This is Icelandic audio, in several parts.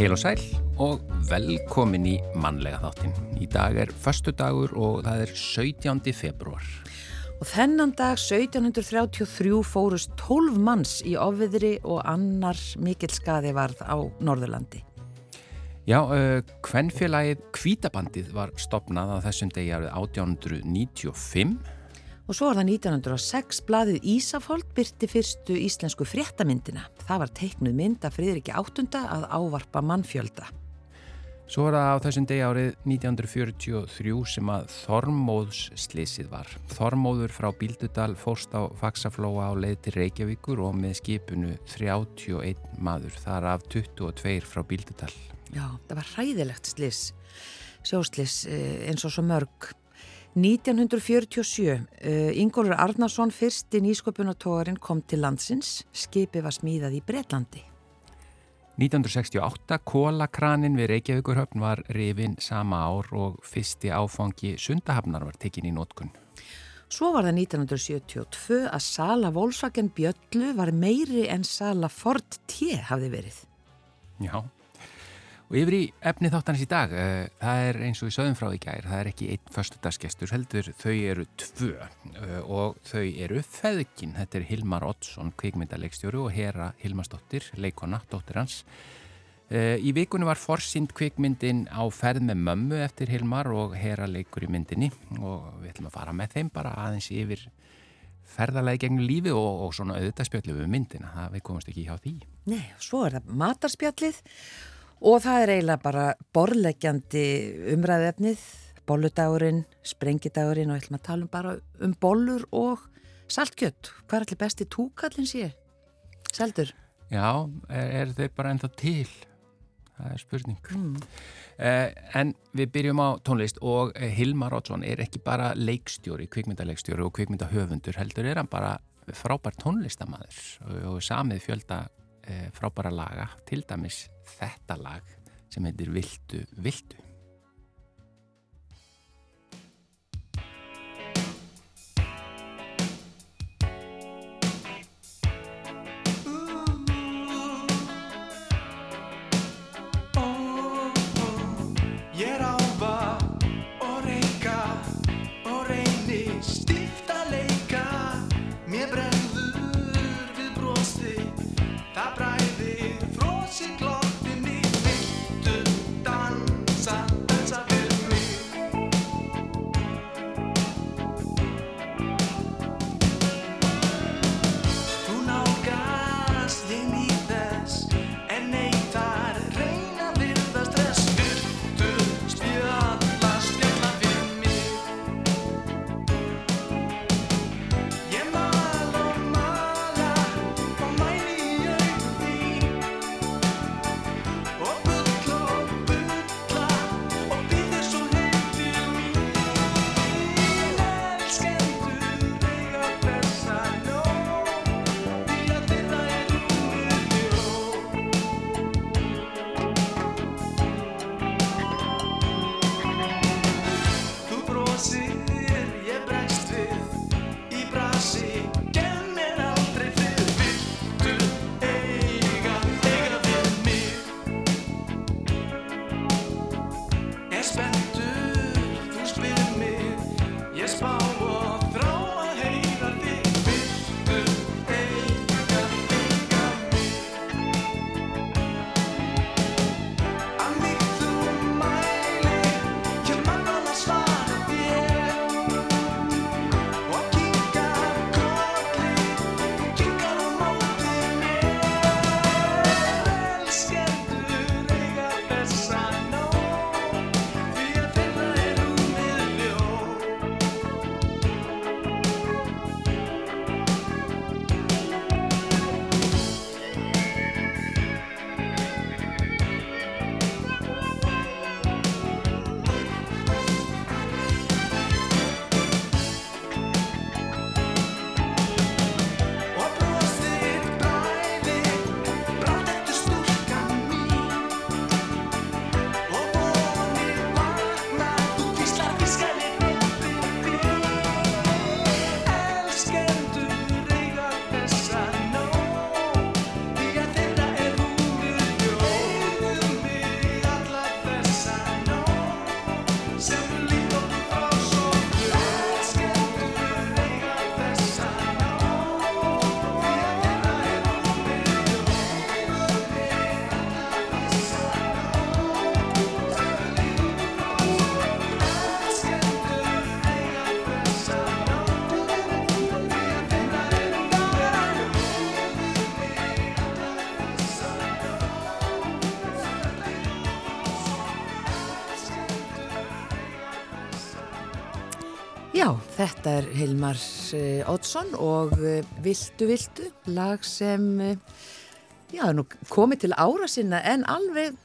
Heil og sæl og velkomin í mannlega þáttin. Í dag er förstu dagur og það er 17. februar. Og þennan dag 1733 fórust 12 manns í ofviðri og annar mikill skaði varð á Norðurlandi. Já, uh, kvennfélagið Kvítabandið var stopnað á þessum degi árið 1895. Og svo var það 1906 blaðið Ísafold byrti fyrstu íslensku fréttamyndina. Það var teiknuð mynd af Fríðriki áttunda að ávarpa mannfjölda. Svo var það á þessum degi árið 1943 sem að Þormóðs slísið var. Þormóður frá Bíldudal fórst á Faxaflóa á leið til Reykjavíkur og með skipunu 31 maður, þar af 22 frá Bíldudal. Já, það var hræðilegt slís, sjóslís eh, eins og svo mörg. 1947, Ingólfur Arnarsson fyrsti nýsköpunatógarinn kom til landsins, skipi var smíðað í Breitlandi. 1968 kólakranin við Reykjavíkurhöfn var rifin sama ár og fyrsti áfangi sundahafnar var tekin í nótkunn. Svo var það 1972 að Sala Volkswagen Bjöllu var meiri en Sala Ford T hafði verið. Já, og yfir í efni þáttanins í dag, uh, það er eins og í söðum frá í gær, það er ekki einn förstudagsgestur, heldur þau eru tvö uh, og þau eru feðkin, þetta er Hilmar Oddsson, kvikmyndalegstjóru og Hera Hilmarsdóttir, leikona, dóttir hans. Uh, í vikunni var forsýnd kvikmyndin á ferð með mömmu eftir Hilmar og Hera leikur í myndinni og við ætlum að fara með þeim bara aðeins yfir ferðalagi gegnum lífi og, og svona auðvitaðspjallu við myndina, það við komumst ekki hjá því. Nei, svo er það matarspjallið Og það er eiginlega bara borlegjandi umræðefnið, bolludagurinn, sprengidagurinn og ætlum að tala um bara um bollur og saltkjött. Hvað er allir besti túkallin sé? Seldur? Já, er, er þau bara ennþá til? Það er spurning. Mm. Uh, en við byrjum á tónlist og Hilmar Oddsson er ekki bara leikstjóri, kvikmyndaleikstjóri og kvikmyndahöfundur, heldur er hann bara frábær tónlistamæður og, og samið fjölda uh, frábæra laga, til dæmis þetta lag sem heitir Viltu, Viltu. Þetta er Hilmar uh, Oddsson og uh, Viltu Viltu, lag sem uh, já, komið til ára sinna en alveg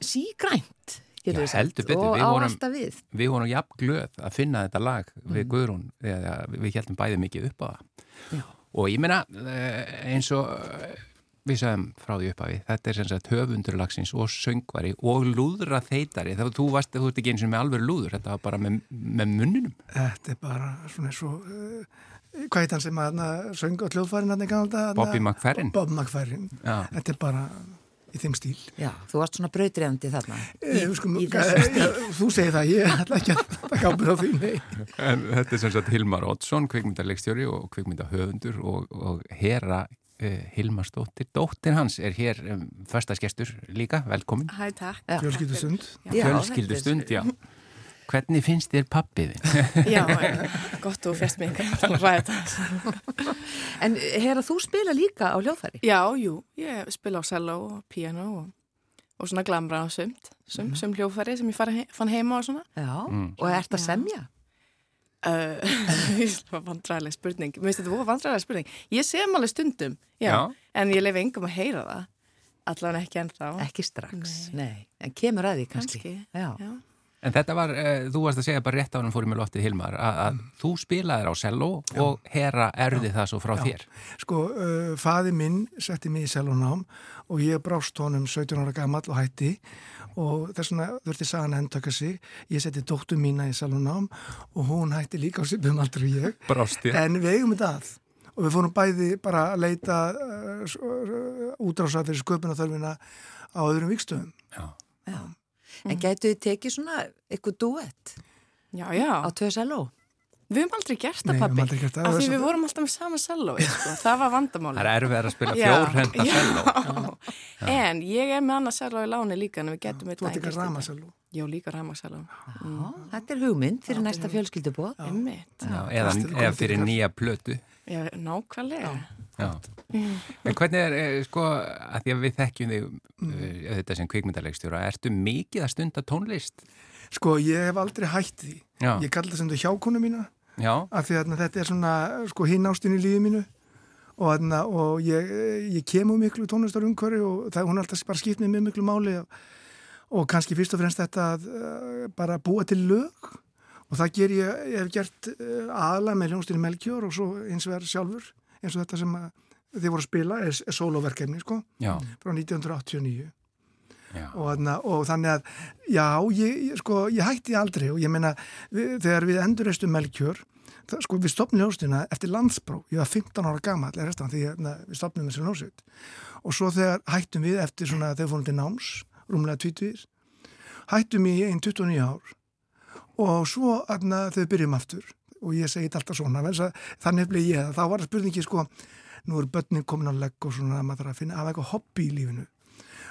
sígrænt. Já, heldur betur. Og við á vorum, alltaf við. Við vorum jafn glöð að finna þetta lag við Guðrún, þegar við heldum bæði mikið upp á það. Já. Og ég meina, eins og við sagðum frá því upp að við, þetta er sem sagt höfundurlagsins og söngvari og lúðra þeitari, þá þú varst, þú ert ekki eins og með alveg lúður, þetta var bara með, með munninum. Þetta er bara svona svo, uh, hvað heit hann sem að söng og hljóðfærin hann í ganalda? Bobby McFerrin. Bob McFerrin, Já. þetta er bara í þeim stíl. Já, þú varst svona brautriðandi þarna. Í, Ég, sko, í ja, þú segir það, ég ætla ekki að taka ábyrð á því, nei. En þetta er sem sagt Hilmar Oddsson, kvikmyndarleikstjóri og kvikmyndahöfundur og, og Hera Hilmarsdóttir, dóttir hans er hér um, förstaskestur líka, velkomin. Hæ, takk. Já. Fjölskyldu stund. Já, Fjölskyldustund, já. Hvernig finnst þér pappiði? Já, gott og fjast mig. En herra, þú spila líka á hljóðfæri? Já, jú, ég spila á cello og piano og, og svona glamra og sumt, sum, sum hljófæri sem ég fara, he fann heima og svona. Já, Mm. og ert að semja? Það var vandræðileg spurning. Mér finnst þetta voru vandræðileg spurning. Ég sem alveg stundum, já, Já. en ég lefi engum að heyra það. Allavega ekki ennþá. Ekki strax, nei. En kemur að því kannski. Kannski, Já. já. En þetta var, uh, þú varst að segja bara rétt á hann fórum með loftið Hilmar, að, að þú spilaðir á cello og Hera erði það svo frá Já. þér. Sko, uh, faði minn setti mig í selunám og ég brást honum 17 ára gammal og hætti og þess vegna þurfti sagan að endtöka sig. Ég setti dóttu mína í selunám og hún hætti líka á sipum aldrei og ég. Brástið. En við eigum þetta að og við fórum bæði bara að leita uh, uh, útrása fyrir sköpunarþörfina á öðrum vikstöðum. Já. Já. En gætu þið tekið svona eitthvað duett Já, já. á tvö selló? Við höfum aldrei gert það, pappi. Af því við svo- vorum alltaf með sama cello, sko. það var vandamáli. Það er erfið að spila fjórhenda cello. En ég er með annað cello í láni líka en við getum Þú ert ekki að rama selú. Já, líka ramasello. Já, þetta er hugmynd fyrir næsta fjölskyldubóð. Eða, eða fyrir nýja plötu. Já, nákvæmlega. Já. En hvernig er, eh, sko, að því að við þekkjum þig uh, þetta sem kvikmyndarleikstjóra, ertu mikið að stunda tónlist? Sko, ég hef aldrei hætt því. Já. Ég kalli það sem þau hjákonu mína Já, af því að þetta er svona sko, hinn ástin í lífið mínu. Og, þarna, og ég, ég kemur miklu tónlistar umhverju og það, hún er alltaf bara skipt með mjög miklu máli. Og, og kannski fyrst og fremst þetta að uh, bara búa til lög. Og það ger ég, ég hef gert uh, aðla með hljónstinni Melkjór og svo eins og er sjálfur eins og þetta sem að þið voru að spila er, er soloverkefni sko já, frá 1989 já. Og, og þannig að já, ég, sko, ég hætti aldrei og ég meina, við, þegar við endurreistum Melkjör, það, sko, við stopnum ljóstina eftir landsbró, ég var 15 ára gammal er restan, því na, við stopnum þessi ljósut og svo þegar hættum við eftir svona, þegar fórum til náms, rúmlega 20 hættum í einn 29 ár. Og svo þegar við byrjum aftur og ég segi þetta alltaf svona, þannig bleið ég, þá var það spurningi sko, nú eru börnin komin á legg og svona, maður þarf að finna af eitthvað hobby í lífinu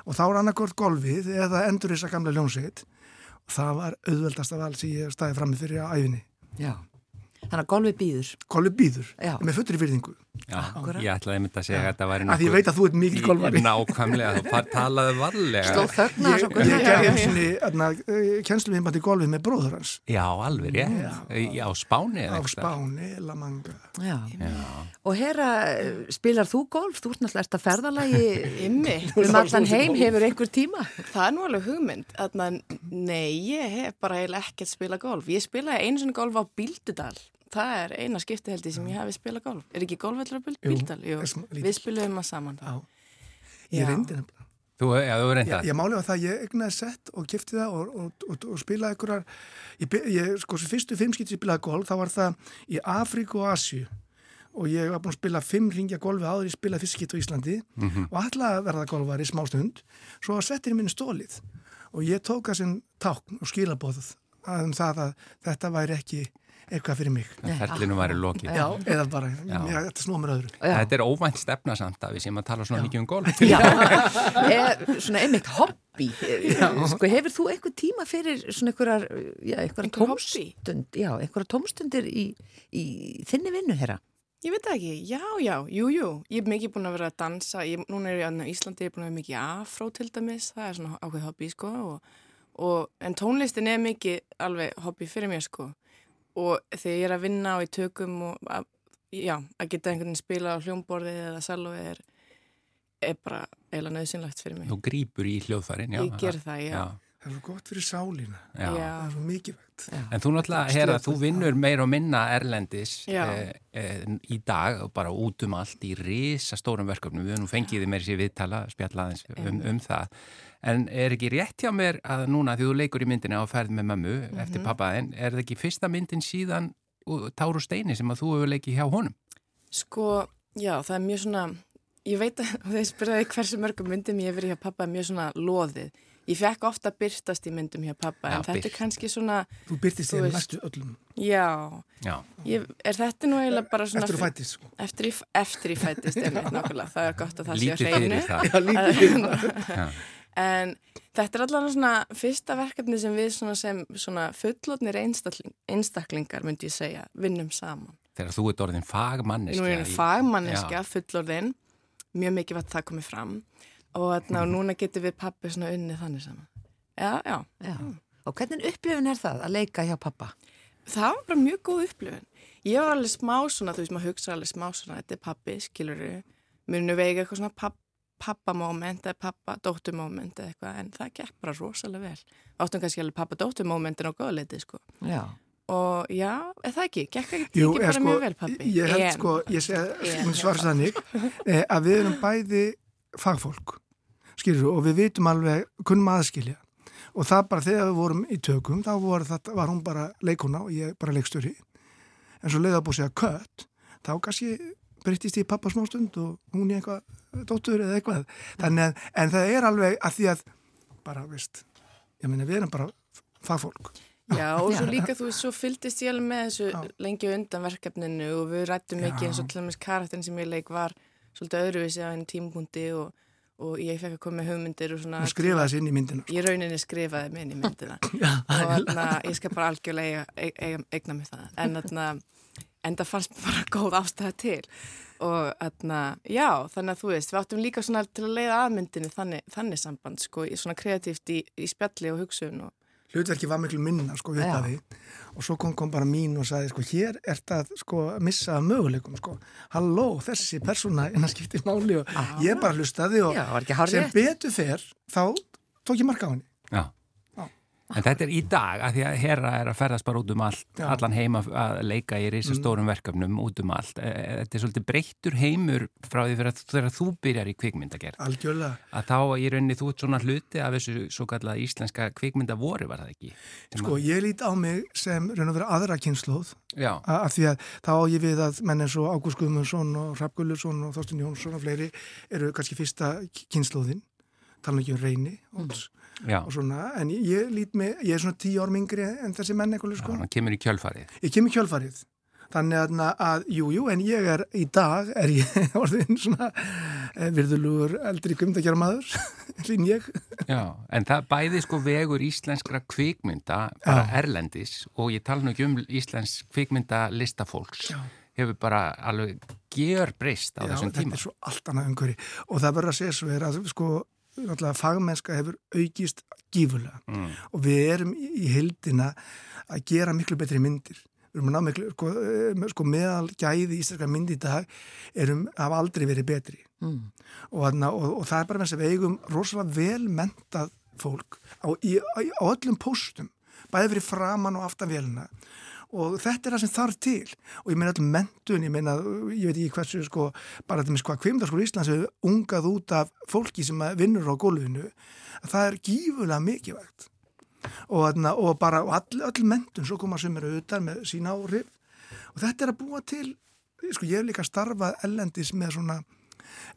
og þá er annarkort golfið eða endur þess að gamla ljónsitt og það var auðveldast af alls sem ég staði frammi fyrir á æfinni. Já. Þannig að golfi býður. Golfið býður, Já. með fullri virðingu. Já. Akkúrat. Ég ætlaði einmitt að segja að þetta væri Af því ég veit að þú ert mikill golfari. Nákvæmlega, þú talaði varlega. Sló þögna Ég, svo ég Gunnar. gerði eins og kennslu við til golfið með bróður hans Já, alveg, rétt. Já, á Spáni eða á eitthvað. Spáni, La Manga. Já. Já. Og herra, spilar þú golf? Þú ert náttúrulega að ferðalagi Ymmi. um allan heim, hefur einhver tíma? Það er nú alveg hugmynd. Nei, ég hef bara eiginlega ekkert spila golf. Ég spilaði einu svona golf á Bíldudal. Það er eina skipti held ég sem ég hafi spila golf. Er ekki golfvellur á Bíld- Jú, við spilum að saman. Já. Ég reyndi nefnilega. Þú, já, þú Ég, reynda. ég máli á það, ég egnaði sett og kipti það og, og, og, og spilaði einhverjar, ég, ég, sko, fyrstu fimm skipt ég spilaði golf, þá var það í Afríku og Asju og ég var búin að spila fimm ringja golfi áður ég spilaði fyrst skipt á Íslandi og ætlaði að verða golfari smá stund, svo var settir í minni stólið og ég tók það sem tákn og skilabóðuð um það að þetta væri ekki eitthvað fyrir mig. Ferlinu væri lokið. Já, eða bara, þetta snúa mér öðru. Já. Þetta er óvænt stefna samt að við séum að tala svona mikið um golf. Já, er, svona einmitt hobby. Sko, hefur þú einhver tíma fyrir svona einhverjar, já, einhverjar tómstund, já, einhverjar tómstundir í, í þinni vinnu, herra? Ég veit ekki, já, já, jú, jú. Ég er mikið búin að vera að dansa, ég, núna er ég á Íslandi, ég er búin að vera mikið afró til dæmis, það er svona ákveð hobby, sko, og, og, en tónlistin er mikið alveg hobby fyrir mér, sko, og þegar ég er að vinna og í tökum og að, já, að geta einhvern veginn spila á hljómborðið eða salvi er, er bara eiginlega nöðsynlegt fyrir mig. Þú grýpur í hljóðfærin, já. Ég ger það, já. Það er svo gott fyrir sálina. Já. Það Já. er svo mikilvægt. En þú náttúrulega, herra, þú vinnur meir og minna erlendis Já. eh, eh, í dag og bara út um allt í risa stórum verkefnum. Við höfum fengið þið meir sér viðtala, spjallaðins um, um það. En er ekki rétt hjá mér að núna því þú leikur í myndinni á ferð með mömmu eftir pappaðinn, er það ekki fyrsta myndin síðan Táru Steini sem að þú hefur leikið hjá honum? Sko, já, það er mjög svona, ég veit að þeir spyrjaði hversu mörgum myndum ég hef verið hjá pappa er mjög svona loðið. Ég fekk ofta byrtast í myndum hjá pappa Já, en þetta byrt. er kannski svona, Þú byrtist þér næstu öllum. já, Já. ég, er þetta nú eiginlega bara svona... Eftir að fætist, sko. Eftir í, eftir í fættist, einmitt, nákvæmlega, það er gott að það sé Lítið að hreinu. fyrir það. Já, lítið fyrir það. En þetta er allavega svona fyrsta verkefni sem við svona sem svona fullotnir einstakling, einstaklingar, myndi ég segja, vinnum saman. Þegar þú ert orðin fagmanniski. Nú er einu fagmanniska, fullorðin, mjög mikið var það komið fram og, þarna, og núna getur við pappi svona unnið þannig saman. Já, já, Já. Og hvernig upplifun er það að leika hjá pappa? það var bara mjög góð upplifun. Ég var alveg smá svona, þú veist, maður hugsa alveg smá svona, þetta er pappi, skilur við, munu vega eitthvað svona papp, pappamoment eða pappa-dóttumoment eða eitthvað, en það gekk bara rosalega vel. Áttum kannski alveg pappa-dóttumomentin á góðleiti, sko. Já. Og já, er það ekki? Gekk ekki, Jú, ekki eða bara mjög vel, pappi? Ég held En- sko, ég svara þannig, eh, að við erum bæði fagfólk, skilur og við vitum alveg, kunnum aðskilja. Og það bara þegar við vorum í tökum, þá var, það, var hún bara leikona og ég bara leikstjóri. En svo leiði að búið segja kött, þá kannski breyttist í pappa smástund og hún í eitthvað dóttur eða eitthvað. Þannig að, en það er alveg að því að, bara, veist, ég meina, við erum bara fagfólk. Já, og svo líka þú svo fylgdist ég alveg með þessu Já. lengi undan verkefninu og við rættum Já. eins og til dæmis karakterin sem ég leik var svolítið öðruvísi á einn tímapunkti og, og ég fekk að koma með hugmyndir og svona Hún skrifaði þessi inn í myndina. Ég rauninni skrifaði mig inn í myndina Já, og þarna, ég skal bara algjörlega eiga, eiga, eigna mig það en þarna, en það fannst bara góð ástæða til. Og þarna, já, þannig að þú veist við áttum líka svona til að leiða aðmyndinni þannig, þannig samband, sko, í- svona kreatíft í, í spjalli og hugsun og hlutverki var miklu minna sko við það og svo kom, kom bara mín og sagði sko hér er það sko að missa af möguleikum sko. Halló þessi persóna innan skiptir máli og ég bara hlustaði og Já, sem betur fer þá tók ég marka á henni. Já. En þetta er í dag að því að herra er að ferðast bara út um allt, Já. allan heima að leika í reysa stórum verkefnum út um allt. Eh, Þetta er svolítið breyttur heimur frá því að þegar þú byrjar í kvikmyndagerð. algjörlega Að þá í rauninni þú ert svona hluti af þessu svo kallað íslenska kvikmyndavori var það ekki? Sko ég lít á mig sem raun og vera aðra kynnslóð að- að af því að þá á ég við að menn eins og Ágúst Guðmundsson og Hrafn Gullursson og Þorstin Jónsson og fleiri eru kannski fyrsta kynnslóðin tala ekki um reyni Odds, já. og svona en ég, lít mig, ég er svona tíu ár mingri en þessi menn eitthvað Já, sko hann kemur í kjölfarið. ég kem í kjölfarið þannig að, að jú, en ég er í dag er ég orðin svona eh, virðulugur eldri kvimdagjara maður hlýn ég Já, en það bæði sko vegur íslenskra kvikmynda, bara Já. erlendis og ég tala nú ekki um íslensk kvikmynda listafólks, Já. hefur bara alveg gjör breyst á Já, þessum þetta tíma. er svo allt annað umhverfi og það verður að segja svo er að sko fagmennska hefur aukist gífurlega Mm. og við erum í, í heildina að gera miklu betri myndir við erum að ná miklu, sko, eh, sko meðal gæði íslenska myndi í dag erum, hafa aldrei verið betri Mm. og, þarna, og, og það er bara með þess að við eigum rosalega vel mentað fólk á, í, á, á öllum póstum bæði fyrir framann og aftan vélina og þetta er það sem þarf til. Og ég meina öll mentun, ég meina ég veit ekki hversu sko, bara þetta með sko að kvimdarskóla Íslands hefur ungað út af fólki sem vinnur á gólfinu að það er gífulega mikilvægt. Og, þarna, og bara all, öll mentun, svo koma sem eru auðvitað með sína áhrif. Og þetta er að búa til sko ég hef líka starfað ellendis með svona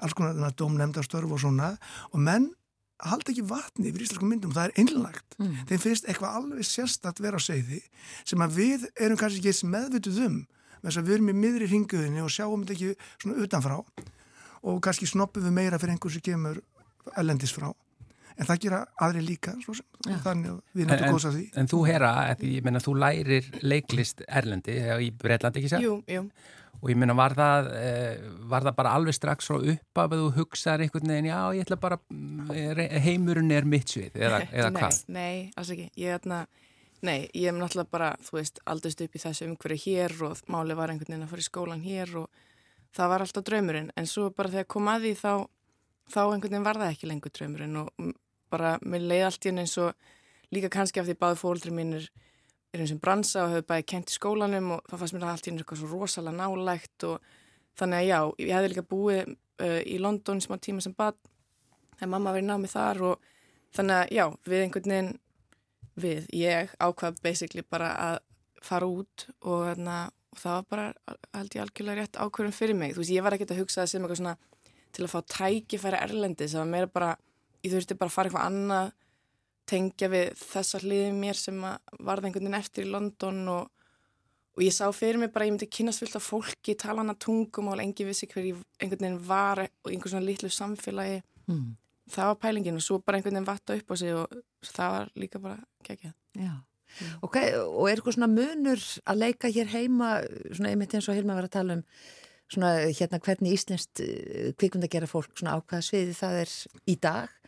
alls konar þarna dómnefndastörf og svona. Og menn halda ekki vatni yfir íslenskum myndum, það er einlagt Mm. þeim finnst eitthvað alveg sérstætt vera á segði sem að við erum kannski ekki eins meðvituð um þess að við erum í miðri ringuðinni og sjáum þetta ekki svona utanfrá og kannski snoppum við meira fyrir einhver sem kemur ellendis frá en það gera aðri líka svo sem, Já. þannig að við erum En- þetta góðs að því En þú hera, ég meina þú lærir leiklist Erlendi í Breitlandi ekki sér? Jú, jú. Og ég meina var það, eh, var það bara alveg strax frá upp af að þú hugsaðir einhvern veginn, já ég ætla bara, re- heimurinn er mitt svið eða, eða nei, hvað? Nei, alls ekki. Ég, nei, ég hef náttúrulega bara, þú veist, aldrei upp í þessu umhverju hér og máli var einhvern veginn að fara í skólan hér og það var alltaf draumurinn, en svo bara þegar kom að því þá, þá einhvern veginn var það ekki lengur draumurinn og bara mér leiði allt í henni eins og líka kannski af því báði fólkdri mínir er eins og bransa og hefur bæði kent í skólanum og það fannst mér allt í henni eitthvað svo rosalega nálægt og þannig að já, ég hefði líka búið uh, í London smá tíma sem bad þegar mamma verið námið þar og þannig að já, við einhvern veginn við, ég ákvað basically bara að fara út og, þarna, og það var bara held ég algjörlega rétt ákvörðum fyrir mig, þú veist, ég var ekkert að hugsa það sem eitthvað svona til að fá tækifæri erlendis, það var meira bara ég þurfti bara að fara eitthvað annað tengja við þessa hliði mér sem varði einhvern veginn eftir í London og, og ég sá fyrir mig bara að ég myndi kynast fullt af fólki, tala hana tungum og engi vissi hver ég einhvern veginn var og einhvern svona litlu samfélagi mm. það var pælingin og svo bara einhvern veginn vatta upp á sig og það var líka bara geggjað Já, mm. okay, og er eitthvað svona munur að leika hér heima svona einmitt eins og Hilma var að tala um svona hérna hvernig Íslandst eh, kvikmund að gera fólk svona ákvaða sviði það er í dag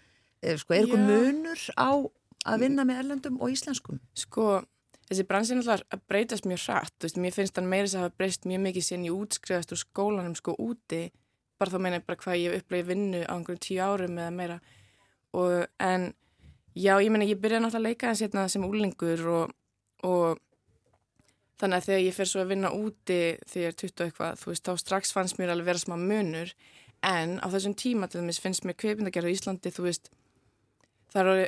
er eitthvað munur á að vinna með erlendum og íslenskum? Sko, þessi bransin alltaf að breytast mjög hratt, þú veist, mér finnst hann meira þess að hafa breyst mjög mikið sen ég útskrifast úr skólanum sko úti, bara þá meina ég bara hvað ég upplegið vinnu á einhverjum tíu árum eða meira. Og en já, ég meina ég byrjaði náttúrulega að leika þess hérna sem úlingur og, og þannig að þegar ég fer svo að vinna úti þegar ég er 20 eitthvað, þú veist, þá strax fannst mér alveg vera smá munur. En á þessum tíma til þess finnst mér kveipindagerð á Íslandi, þú veist það eru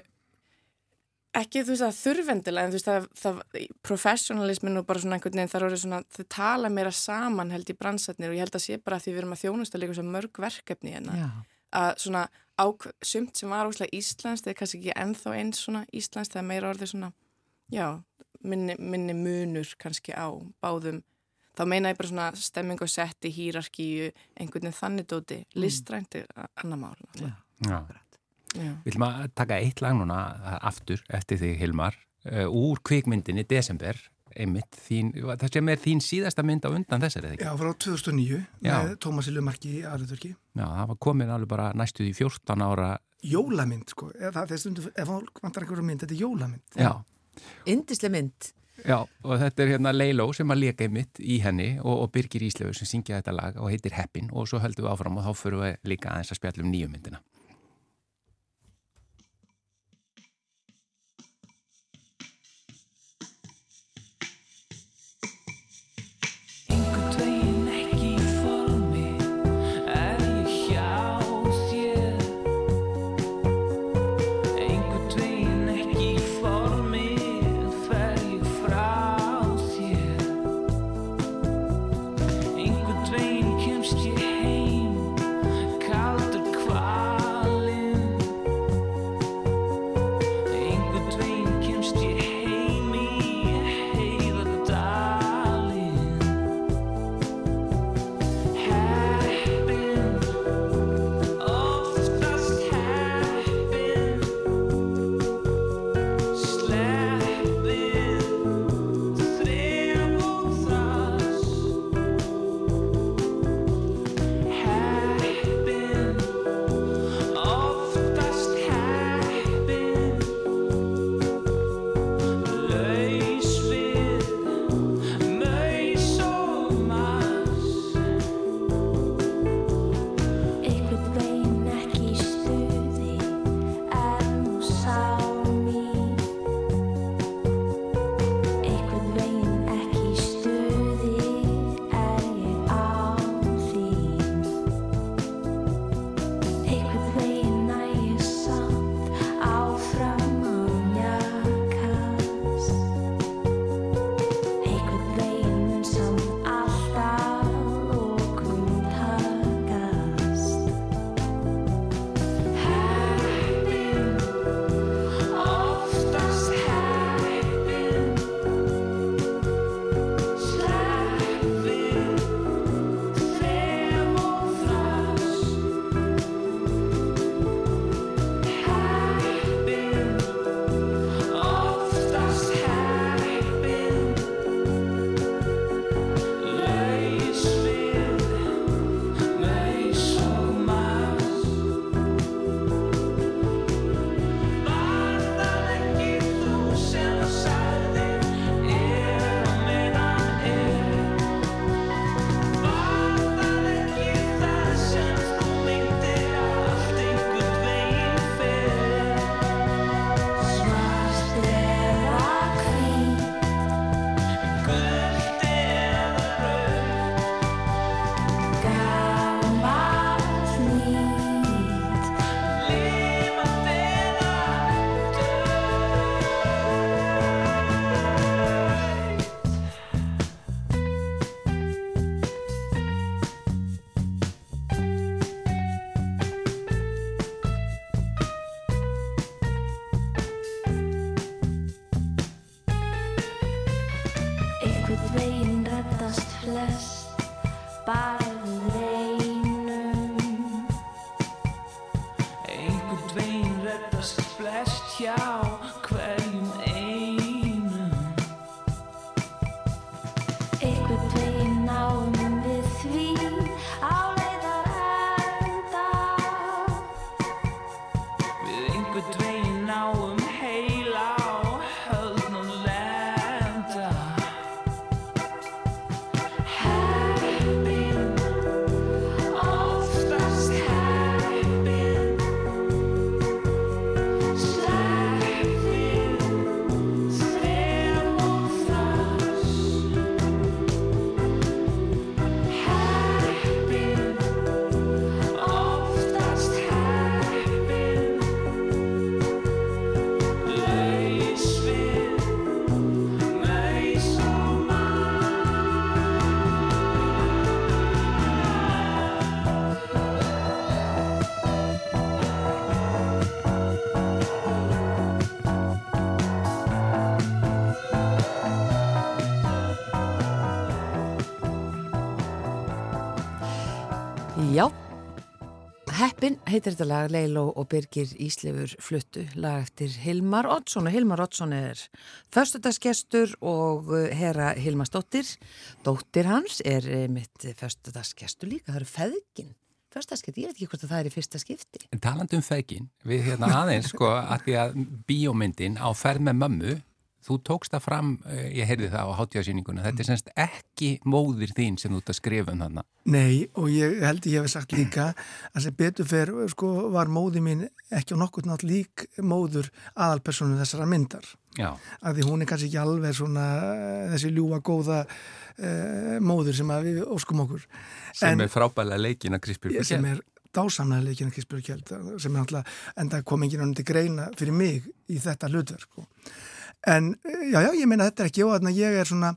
ekki þú veist að þurfendilega en þú veist að það, professionalismin og bara svona einhvern veginn þar eru svona þau tala meira saman held í bransatnir og ég held að sé bara að því við erum að þjónusta líka svo mörg verkefni hérna Já. að svona ák, sumt sem var óslega íslenskt eða kannski ekki enþá eins svona íslenskt það er meira orðið svona já, minni, minni munur kannski á báðum þá meina ég bara svona stemming og setti, hýrarkíu einhvern veginn þannig dóti, mm. listrænt er annar mál Já, Já. Við viljum að taka eitt lag núna aftur eftir því Hilmar uh, úr kvikmyndinni Desember einmitt, þín, það sem er þín síðasta mynd á undan þessari, eða ekki? Já, frá 2009 Já. með Tómas Illumarki í Aðluturki Já, það var komin alveg bara næstuði 14 ára. Jólamynd, sko, ef það er stundu ef hann vantar einhverju mynd, þetta er jólamynd. Já. Indisle mynd. Já, og þetta er hérna Leiló sem að leka einmitt í henni og, og Birgir Íslefur sem syngja þetta lag og heitir Heppin. Og svo höldum við áfram og þá fyrir við líka aðeins að spjallum nýjumyndina yo. Heitir þetta lag Leilo og Birgir Íslefur fluttu lag eftir Hilmar Oddsson og Hilmar Oddsson er förstudagsgestur og uh, herra Hilmar Stóttir dóttir hans er uh, mitt förstudagsgestur líka, það eru feðgin. Förstudagsgestur, ég veit ekki hvort það er í fyrsta skipti. En talandu um feðgin, við hérna aðeins sko að því að bíómyndin á ferð með mömmu Þú tókst það fram, eh, ég heyrði það á hátjáðsýninguna, þetta er semst ekki móðir þín sem þú ert að skrifa um þarna. Nei, og ég held ég hef sagt líka að sem betur fer, sko, var móði mín ekki á nokkur nátt lík móður aðalpersonu þessara myndar. Já. Af því hún er kannski ekki alveg svona eh, þessi ljúa góða uh, móður sem við óskum okkur. Sem en, er frábælega leikin að Krispjörg Kjeld. Sem er dásamlega leikin að Krispjörg Kjeld, sem er alltaf enda komingin ánum til greina fyrir mig í þetta hlutverk, sko. En já, já, ég meina þetta er ekki og að ég er svona,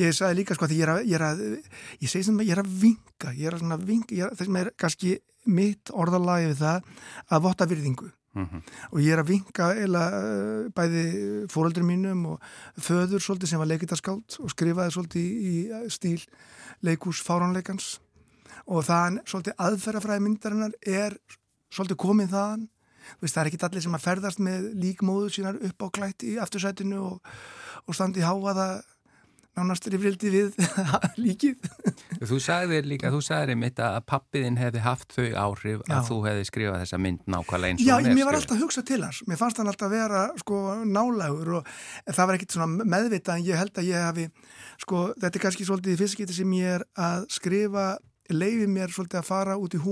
ég sagði líka sko að ég er að, ég er að, ég segi sem að ég er að vinga, ég er að svona vinga, það sem er kannski mitt orðalagi við það að votta virðingu. Mm -hmm. og ég er að vinga eða bæði fóröldri mínum og föður svolítið sem var leikindarskáld og skrifaði svolítið í, í stíl leikús fáránleikans. Og þann svolítið aðferðafræði myndarinnar er svolítið komið þaðan Veist, það er ekki allir sem að ferðast með líkmóðu sínar upp á klætt í aftursætinu og, og standi í háaða nánast rifrildi við líkið. Þú sagðir líka, þú sagðir einmitt að pappiðin hefði haft þau áhrif Já. að þú hefði skrifað þessa mynd nákvæmlega eins og Já, mér var alltaf að hugsa til hans. Mér fannst hann alltaf að vera sko nálægur og það var ekkit svona meðvita en ég held að ég hafi, sko þetta er kannski svolítið fyrstskipti sem ég er að skrifa, leiði mér svolítið að fara út í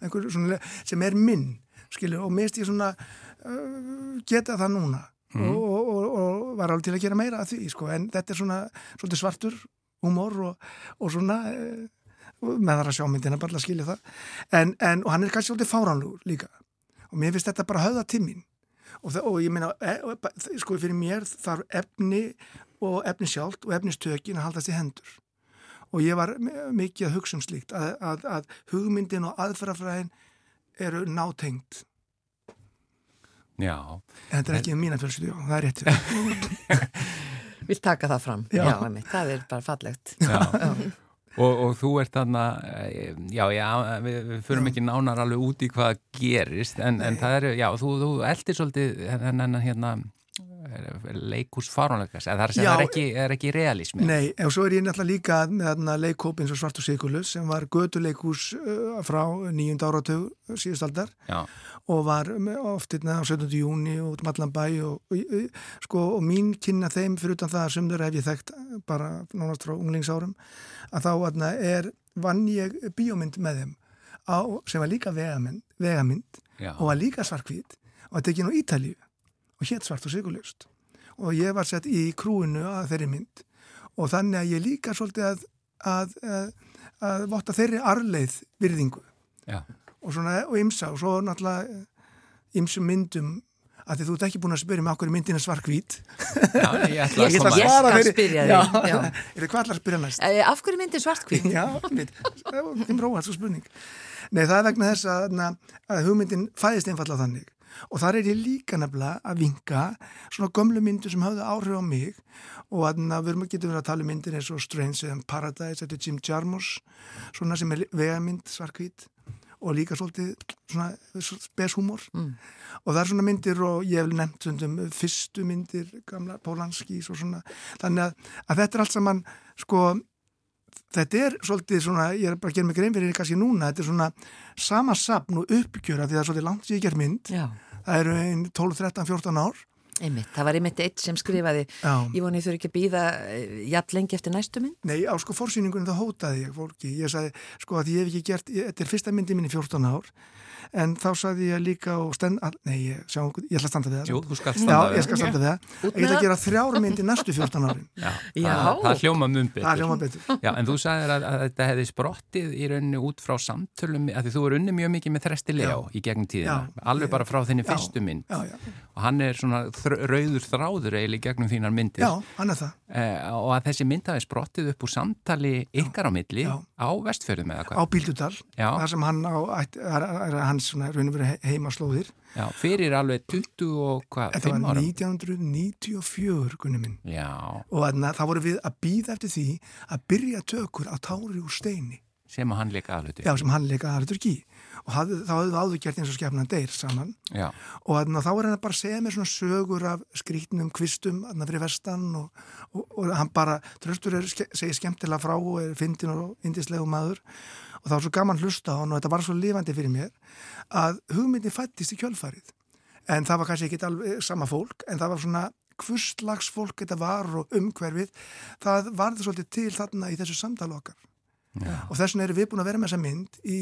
svona sem er minn skilju, og mist ég svona uh, geta það núna. Mm. og, og, og, og var alveg til að gera meira af því, sko, en þetta er svona svolítið svartur humor og svona uh, með þar að sjá myndina bara að skilja það. En, en, og hann er kannski svolítið fáránlugur líka. Og mér finnst þetta bara höfða tímin og ég meina, e, sko fyrir mér þarf efni og efni sjálft og efnistökin að haldast í hendur. Og ég var mikið að hugsa um slíkt að, að, að hugmyndin og aðferðafræðin eru nátengt Já. En þetta er ekki um mína fjölskyldjó, það er rétt. Vil taka það fram. Já, já emi, það er bara fallegt. Já, já. Og, og þú ert þarna eh, já, já, við, við förum ekki nánar alveg út í hvað gerist en, en það er, já, þú, þú eldir svolítið hennan hérna leikús farunleikas, eða það er ekki, ekki realismi. Nei, og svo er ég náttúrulega líka með leikóp eins og Svartu Sigurlus sem var göduleikús uh, frá nýjund áratug síðustaldar og var oftirna á 17. júni út um allan bæ og, og, sko, og mín kynna þeim fyrir utan það sem þau hef ég þekkt bara nánast frá unglingsárum að þá aðna, er vann ég bíómynd með þeim á, sem var líka vegamind, vegamind og var líka svarkvít og er ekki nú Ítalíu og hétt svart og sigurlust og ég var sett í krúinu að þeirri mynd. Og þannig að ég líka svolítið að, að, að, að votta þeirri arleið virðingu. Já. og svona og ymsa og svo náttúrulega ymsum myndum að því þú ert ekki búin að spyrja mig okkur myndin er svarkvít Já, ég ætla að koma Ég skal spyrja þig Er þið hvað ætla að spyrja næst? Eh, af hverju myndin svarkvít? Já, þið prófa þessu spurning. Nei, það er vegna þess að hugmyndin fæðist einfalla þannig og þar er ég líka nefnilega að vinga svona gömlu myndu sem hafði áhrif á mig. Og að við getum verið að tala um myndir eins og Strange and Paradise er Jim Jarmusch svona sem er vegamynd svarkvít og líka svolítið svona speshúmor mm. og það er svona myndir og ég hef nefnt svona fyrstu myndir gamla Pólanskís og svona. Þannig að, að þetta er allt saman sko þetta er svolítið svona, ég er bara að gera mig grein fyrir kannski núna, þetta er svona sama sapn og uppgjöra því það er svolítið langt sem ég ger mynd Já. það eru 12, 13, 14 ár Einmitt, það var einmitt eitt sem skrifaði Já. ég voni þú ekki að býða eh, jafn lengi eftir næstu mynd? Nei, á sko fórsýningunum þá hótaði ég fólki, ég sagði sko að ég hef ekki gert, ég, þetta er fyrsta myndi mín í 14 ár en þá sagði ég líka og stend, nei, ég, sjá, ég ætla að standa við það. Jú, þú skal standa við það. Já, ég skal standa við það. Ég ætla að gera þrjármyndi næstu 14 árin. Já, Já. Það, það hljóma mun betur. Það hljóma betur. Já, en þú sagðir að, að þetta hefði sprottið í rauninni út frá samtölum að því þú er unni mjög mikið með Þresti Leo í gegnum tíðina. Alveg bara frá þinni fyrstu mynd. Og hann er svona rauður þráður eiginlega gegnum þínar myndir. Já, hann er það. Eh, og að þessi mynd hafi sprottið upp úr samtali ykkar á milli á vestfjörðum eða hvað? Á Bíldudal, þar sem hann á, er, er hans heimaslóðir. Já, fyrir alveg 20 og hvað, 5 árum? Þetta var 1994, gunni minn. Já. Og þá voru við að býða eftir því að byrja tökur á tári úr steini. Sem hann leika aðlutur Já, sem hann leika aðlutur ekki og hafði, þá höfðum við áður gert eins og skefnan deyr saman. Já, og þarna, þá var hann að bara segja mér svona sögur af skrítnum kvistum þarna fyrir vestan og, og, og hann bara, tröstur er, segir skemmtilega frá og er fyndin og indislegu maður. Og það var svo gaman hlusta á hann og þetta var svo lifandi fyrir mér að hugmyndin fættist í kjölfarið. En það var kannski ekki alveg sama fólk en það var svona hvurslags fólk þetta var og umhverfið. Það varði svolítið til þarna í þessu samtala okkar. Já, og þess vegna erum við búin að vera með þessa mynd í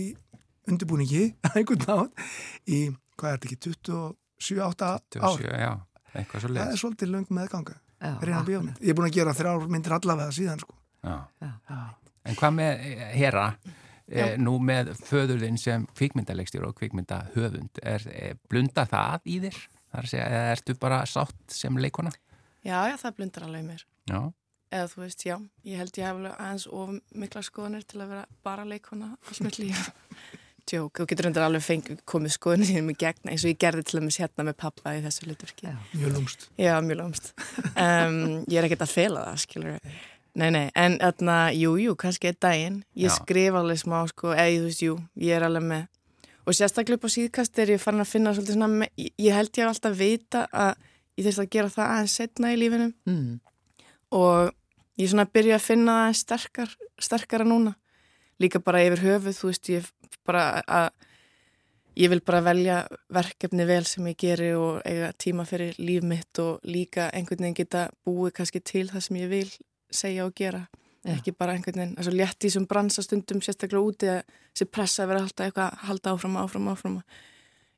undirbúningi einhvern nátt í, hvað er þetta ekki, 27-8 ár? 27, já, eitthvað svo það leiðis er svolítið löng meðganga ég er búin að gera þrjár myndir allavega síðan sko. Já, Já. En hvað með eh, Hera, eh, nú með föðurðin sem kvikmyndalegstur og kvikmyndahöfund, er, er blunda það í þér? Það er að segja, eða ertu bara sátt sem leikona? Já, já, það blundar alveg mér. Já, Eða þú veist, já, ég held ég hef alveg aðeins of mikla skoðanir til að vera bara leikona alls mitt Tjók, þú getur undir alveg fengið komið skoðunir þínum í gegn eins og ég gerði til að mis hérna með pappa í þessu liturki. Mjög lúmst Já, mjög lómst. Um, ég er ekkert að fela það, skilur. Nei, nei, en þarna, jú, jú, kannski einn daginn. Ég Já. skrifa alveg smá, sko, eða þú veist, jú, ég er alveg með. Og sérstaklega upp á síðkast er ég farin að finna svolítið svona, me- ég, held ég hef alltaf vita að ég þurfti að gera það aðeins setna í lífinu Mm. og ég svona byrja að finna það aðeins sterkar, sterkara núna. Líka bara yfir höfuð, þú veist, ég bara að ég vil bara velja verkefni vel sem ég geri og eiga tíma fyrir líf mitt og líka einhvern veginn geta búið kannski til það sem ég vil segja og gera. Já. Ekki bara einhvern veginn, þess að létt í sem bransastundum sérstaklega úti að þessi pressa að vera alltaf eitthvað að halda áfram, áfram, áfram.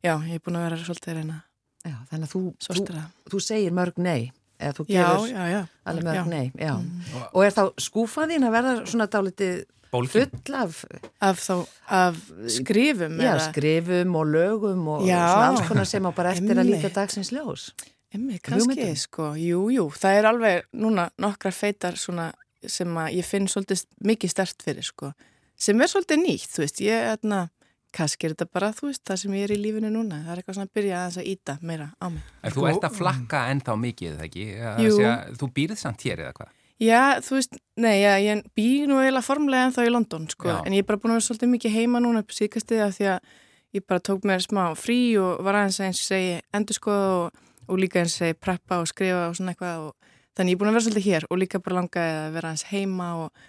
Já, ég er búin að vera svolítið reyna Já, þannig að þú, þú, þú segir mörg nei eða þú gefur já, já. alveg Já. mörg nei já. Og- og er þá skúfaðín að verða svona dálítið bólkin. full af Af þá, af skrifum já, eða- skrifum og lögum og Já. svona alls konar sem á bara eftir að Einmitt. líta dagsins ljós Emmi, kannski, sko, jú, jú, það er alveg núna nokkra feitar svona sem að ég finn svolítið mikið stert fyrir, sko, sem er svolítið nýtt, þú veist, ég, þarna, kannski er þetta bara, þú veist, það sem ég er í lífinu núna, það er eitthvað svona að byrja aðeins að íta meira á mig. En þú ert að flakka ennþá mikið, eða ekki? Að Jú. Segja, þú býrð samt hér eða hvað? Já, þú veist, nei, já, ég býr nú eiginlega formlega en þá í London, sko, Já. en ég er bara búin að vera svolítið mikið heima núna upp síðkastið af því að ég bara tók mér smá frí og var aðeins að eins og segi endur skoða og, og líka eins og segi preppa og skrifa og svona eitthvað og þannig ég er búin að vera svolítið hér og líka bara langaði að vera aðeins heima og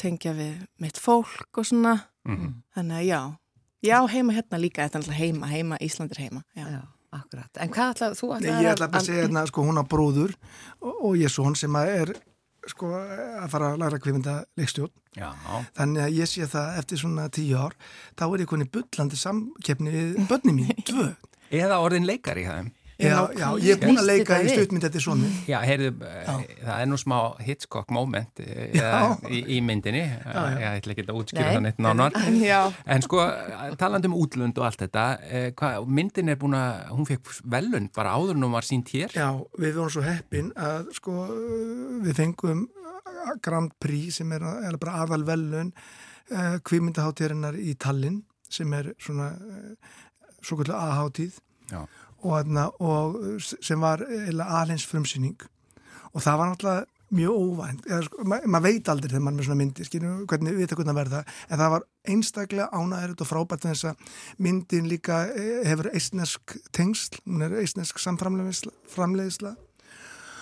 tengja við mitt fólk og svona, Mm þannig að já, já, heima hérna líka, þetta er alltaf heima, heima, Ísland er heima, já. já, akkurat en hvað ætla, þú ætla Nei, ég ætla bara að segja hérna, sko, hún á bróður og, og ég svo hún sem að er sko, að fara að læra kvifinda leikstjórn Já, þannig að ég sé það eftir svona tíu ár þá er ég koni bullandi samkeppni við börni mín, tvö. Eða orðin leikari í þeim. Já, já, ég er búin að leika í við. stuttmynd eftir svona Já, heyrðu, eh, það er nú smá Hitchcock moment eh, í, í myndinni. já. Ég ætla ekki að útskýra neitt nánar. En sko, talandi um útlönd og allt þetta, eh, hva, myndin er búin að, hún fekk velun bara áður en hún var sínt hér. Já, við vorum svo heppin að sko við fengum Grand Prix sem er, er bara aðal velun uh, kvímyndaháttíðarinnar í Tallinn sem er svona uh, svo kvöldu aðháttíð Já. Og, þarna, og sem var alins frumsýning. Og það var náttúrulega mjög óvænt, sko, ma maður veit aldrei þegar maður er með svona myndir, skilju, hvernig við hvernig það verða, en það var einstaklega ánægilegt og frábært þess að myndin líka eh, hefur eistnesk tengsl, hún er eistnesk samframleiðsla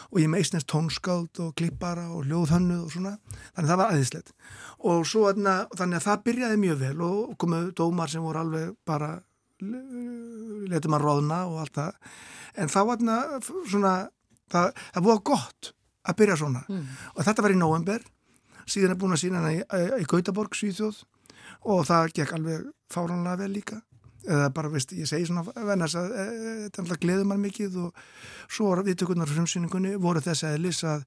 og ég er með eistnesk tónskáld og klippara og hljóðhönnuð og svona, þannig að það var aðeinslegt og svo þannig að það byrjaði mjög vel og komuð dómar sem voru alveg bara letum að róðna og allt það. En þá var svona það, það var gott að byrja svona. Og þetta var í november síðan er búin að sína hana í, í Gautaborg, Svíþjóð. Og það gekk alveg fáránlega vel líka. Eða bara, veist, ég segi svona vennast að e, þetta alltaf gleður mann mikið og svo var viðtökurnar frumsýningunni voru þess að lýsa að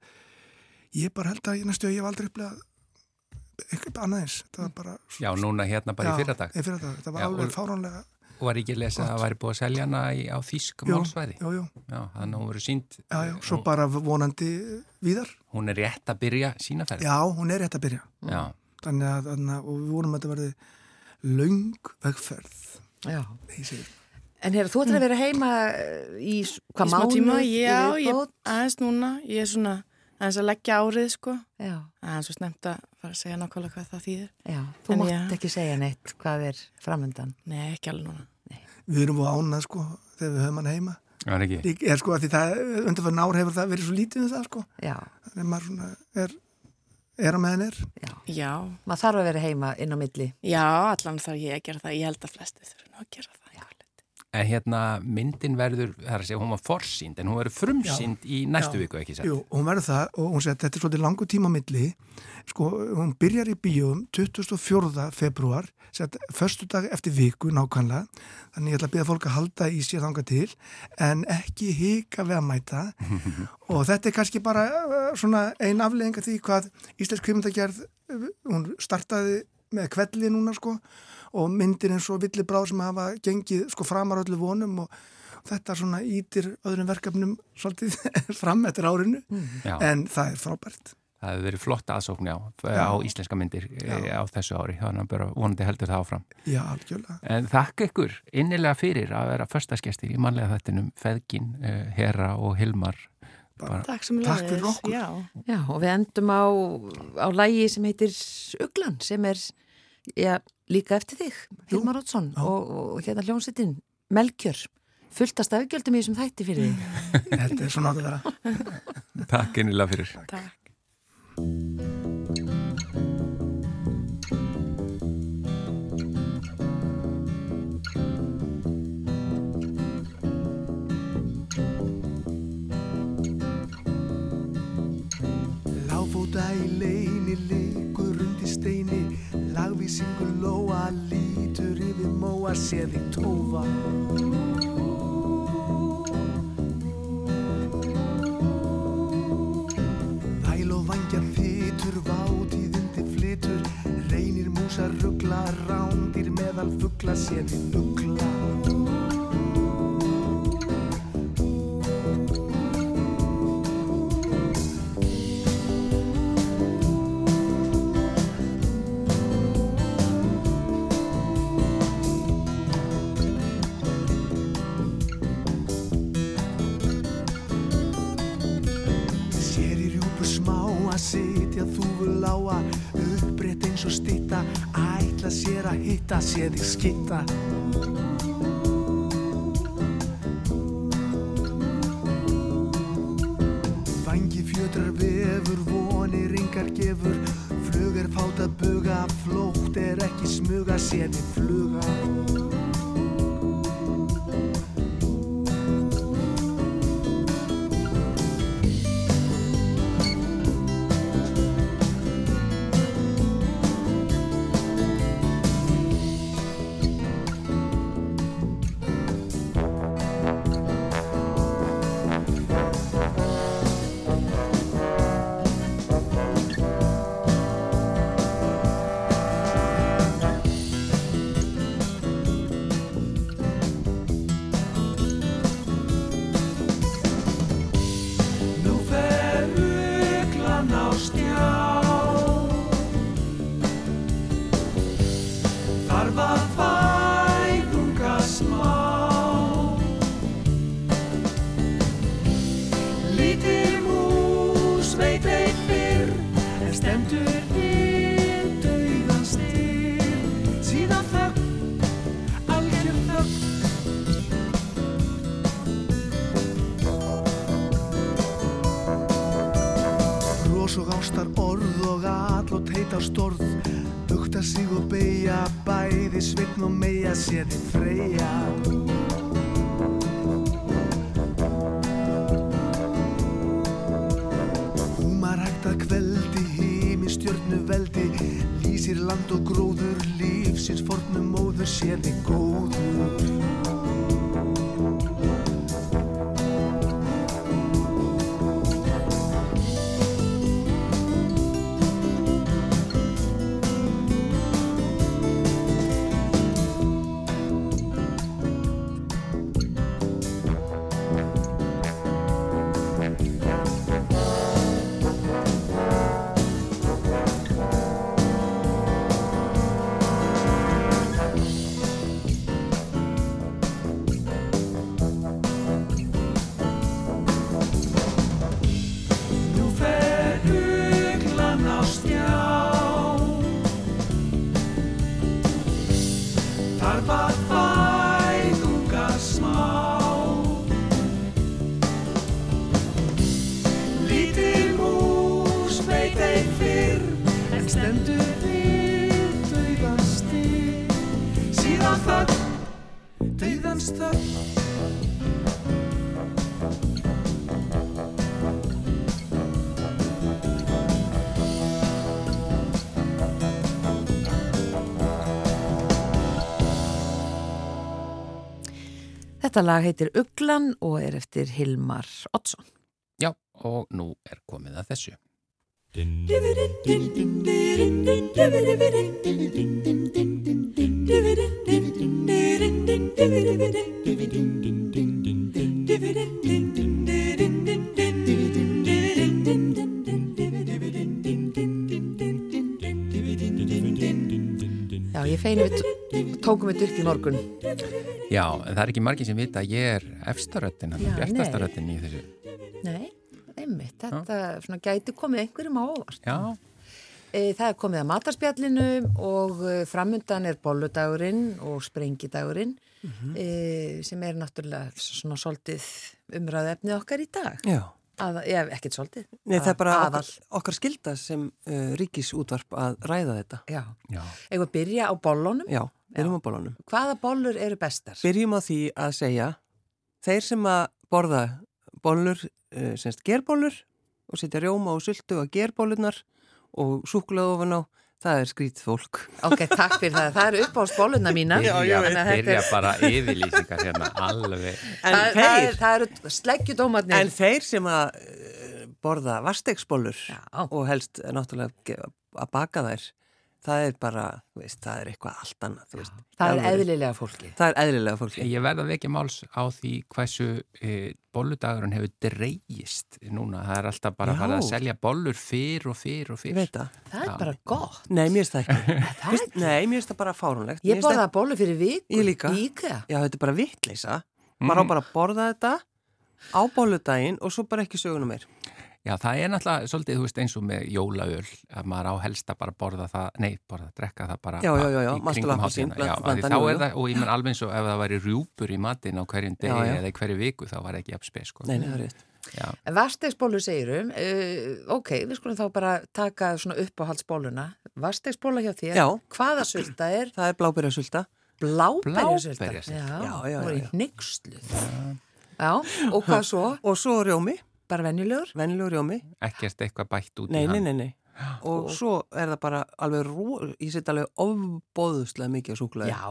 ég bara held að ég næstu að ég hef aldrei upplegað eitthvað annað eins. Þetta var bara Já, núna hérna bara í fyrradag. í fyrradag, þetta var Já, alveg og- fáránlega Og var ekki að lesa að það væri búið að selja hana í, á þýsk Jú, málsvæði. jú, jú, Já, þannig að hún verið sínt. já, já, svo bara vonandi víðar, Hún er rétt að byrja sína ferð. já, hún er rétt að byrja Já. þannig að, þannig að og við vorum að þetta verði löng vegferð já. Ég segi, en hér, þú ætla að vera heima eh, í s- í hvað smá tíma, í já, ég, aðeins núna, ég er svona aðeins að leggja árið, sko, já, aðeins og snemt að fara að segja nákvæmlega hvað það þýðir. Já, þú mátt ekki segja neitt hvað er framöndan. Nei, ekki alveg núna. Við erum á ánað sko þegar við höfum hann heima. Er ekki. Lík, er sko að því það, undanfæður nár hefur það verið svo lítið um það sko. Þannig að maður svona er, er á meðan er. já. Já, Maður þarf að vera heima inn á milli. já, allan þarf ég að gera það. Ég held að flesti þurfa að gera það. Já. En hérna myndin verður, það er að segja, hún var forsýnd en hún verður frumsýnd í næstu Já. viku ekki satt. Jú, hún verður það og hún segir að þetta er svolítið langu tíma milli. Sko, hún byrjar í bíum 24. februar, sett förstu dag eftir viku nákvæmlega. Þannig ég ætla að byrja fólk að halda í sér þanga til en ekki hika við að mæta. og þetta er kannski bara uh, svona ein aflegging af því hvað Íslensk kvimundagerð, hún startaði með kvelli núna sko og myndir eins og villi bráð sem hafa gengið sko framar öllu vonum og þetta svona ítir öðrum verkefnum svolítið fram eftir árinu Já, en það er frábært. Það hefur verið flott aðsókn já, Já. á íslenska myndir já. á þessu ári, þannig að bara vonandi heldur það áfram. Já, algjörlega. En þakka ykkur innilega fyrir að vera förstaskestir í mannlega þettinum Feðgin, uh, Hera og Hilmar. Bara, Takk sem Takk fyrir okkur. Já, Já, og við endum á, á lægi sem heitir Uglan, sem er já, líka eftir þig, Hilmar Ótsson Já. og, og hérna hljómsveitin Melkjör, fullt að stafgjöldum í þessum þætti fyrir þig. Þetta er að vera. takk innilega fyrir. takk. Láfóta í leini, liggur undir steini Lagvísingur lóa, lítur yfir móa, sé þig tófa. Væl og vangja þitur, vátíðindi flitur Reynir músa ruggla, rándir meðal fuggla, sé þig ugla lága uppbreytt eins og stýta ætla sér að hitta sér þig skitta Bukta sig og beigja Bæði svitn og meia sér þið freyja. Húmar hægt að kveldi Himi stjörnu veldi Lýsir land og gróður Lífsins fornum móður sér þið góður Þetta lag heitir Uglan og er eftir Hilmar Oddsson. Já, og nú er komið að þessu. Já, ég feinu við tókum við upp í morgun. Já, en það er ekki margir sem vita að ég er efstaröttin, Já, bjartastaröttin í þessu. Nei, einmitt, þetta svona gæti komið einhverjum á óvart. Já, E, það er komið að matarspjallinu og e, framundan er bolludagurinn og sprengidagurinn e, sem er náttúrulega svona svolítið umræðu efnið okkar í dag. Já, Að, ég hef ekkert svolítið. Nei, það er bara okkar, okkar skilda sem uh, ríkisútvarp að ræða þetta. Já. já. Eða byrja á bollunum. Já, byrjum á bólunum. Hvaða bollur eru bestar? Byrjum á því að segja, þeir sem að borða bollur, uh, semst gerbólur og setja rjóma og sultu á gerbólunar og súkulega ofan á, það er skrít fólk. Ok, takk fyrir það. Það eru upp á spóluna mína. Já, já, þetta byrja er- bara yfirlýsingar hérna alveg. En Það, það, þeir, er, það eru sleggjudómatnir. en þeir sem að uh, borða vastegsbólur og helst eh, náttúrulega að baka þær, það er bara, þú veist, það er eitthvað allt annað, þú veist. Það er eðlilega fólki. Það er eðlilega fólki. Ég verð að vekja máls á því hversu e, bolludagurinn hefur dreigist núna. Það er alltaf bara Já. farið að selja bollur fyrr og fyrr og Ég fyrr. veit það. Það er Já. bara gott. Nei, mér finnst það ekki. Það er ekki. Nei, mér finnst það bara fárunlegt. Ég finnst borðaði bollu fyrir viku. Ég líka. Í IKEA. Já, þetta er bara vittleysa. Maður á bara að borða þetta á bóludaginn og svo bara ekki söguna meir. Já, það er náttúrulega svolítið, þú veist, eins og með jólaöl að maður á helst að bara borða það, nei, borða, drekka það bara Já, já, já, já, í kringum hátíðina. Já, er jú. það, og ég menn alveg eins og ef það væri rjúpur í matinn á hverjum degi Já, já. eða í hverju viku, þá var ekki jafn spes, sko. Nei, nei, það er rétt. Já, Vastegsbólu segirum, uh, ok, við skulum þá bara taka svona uppáhaldsbóluna. Vastegsbóla hjá þér, Já. hvaða sulta er? Það er blábyrjasulta. Bláberjasulta. Bláberjasulta. Já, Já, já, það voru í já. hnyggsluð. Já, og hvað svo? Og svo rjómi, Bara venjulegur? vennilegur rjómi. ekkert eitthvað bætt út Nei, í nei, hann. nei, nei. Og svo er það bara alveg, rú, ég set alveg ofbóðuslega mikið á súkulega Já,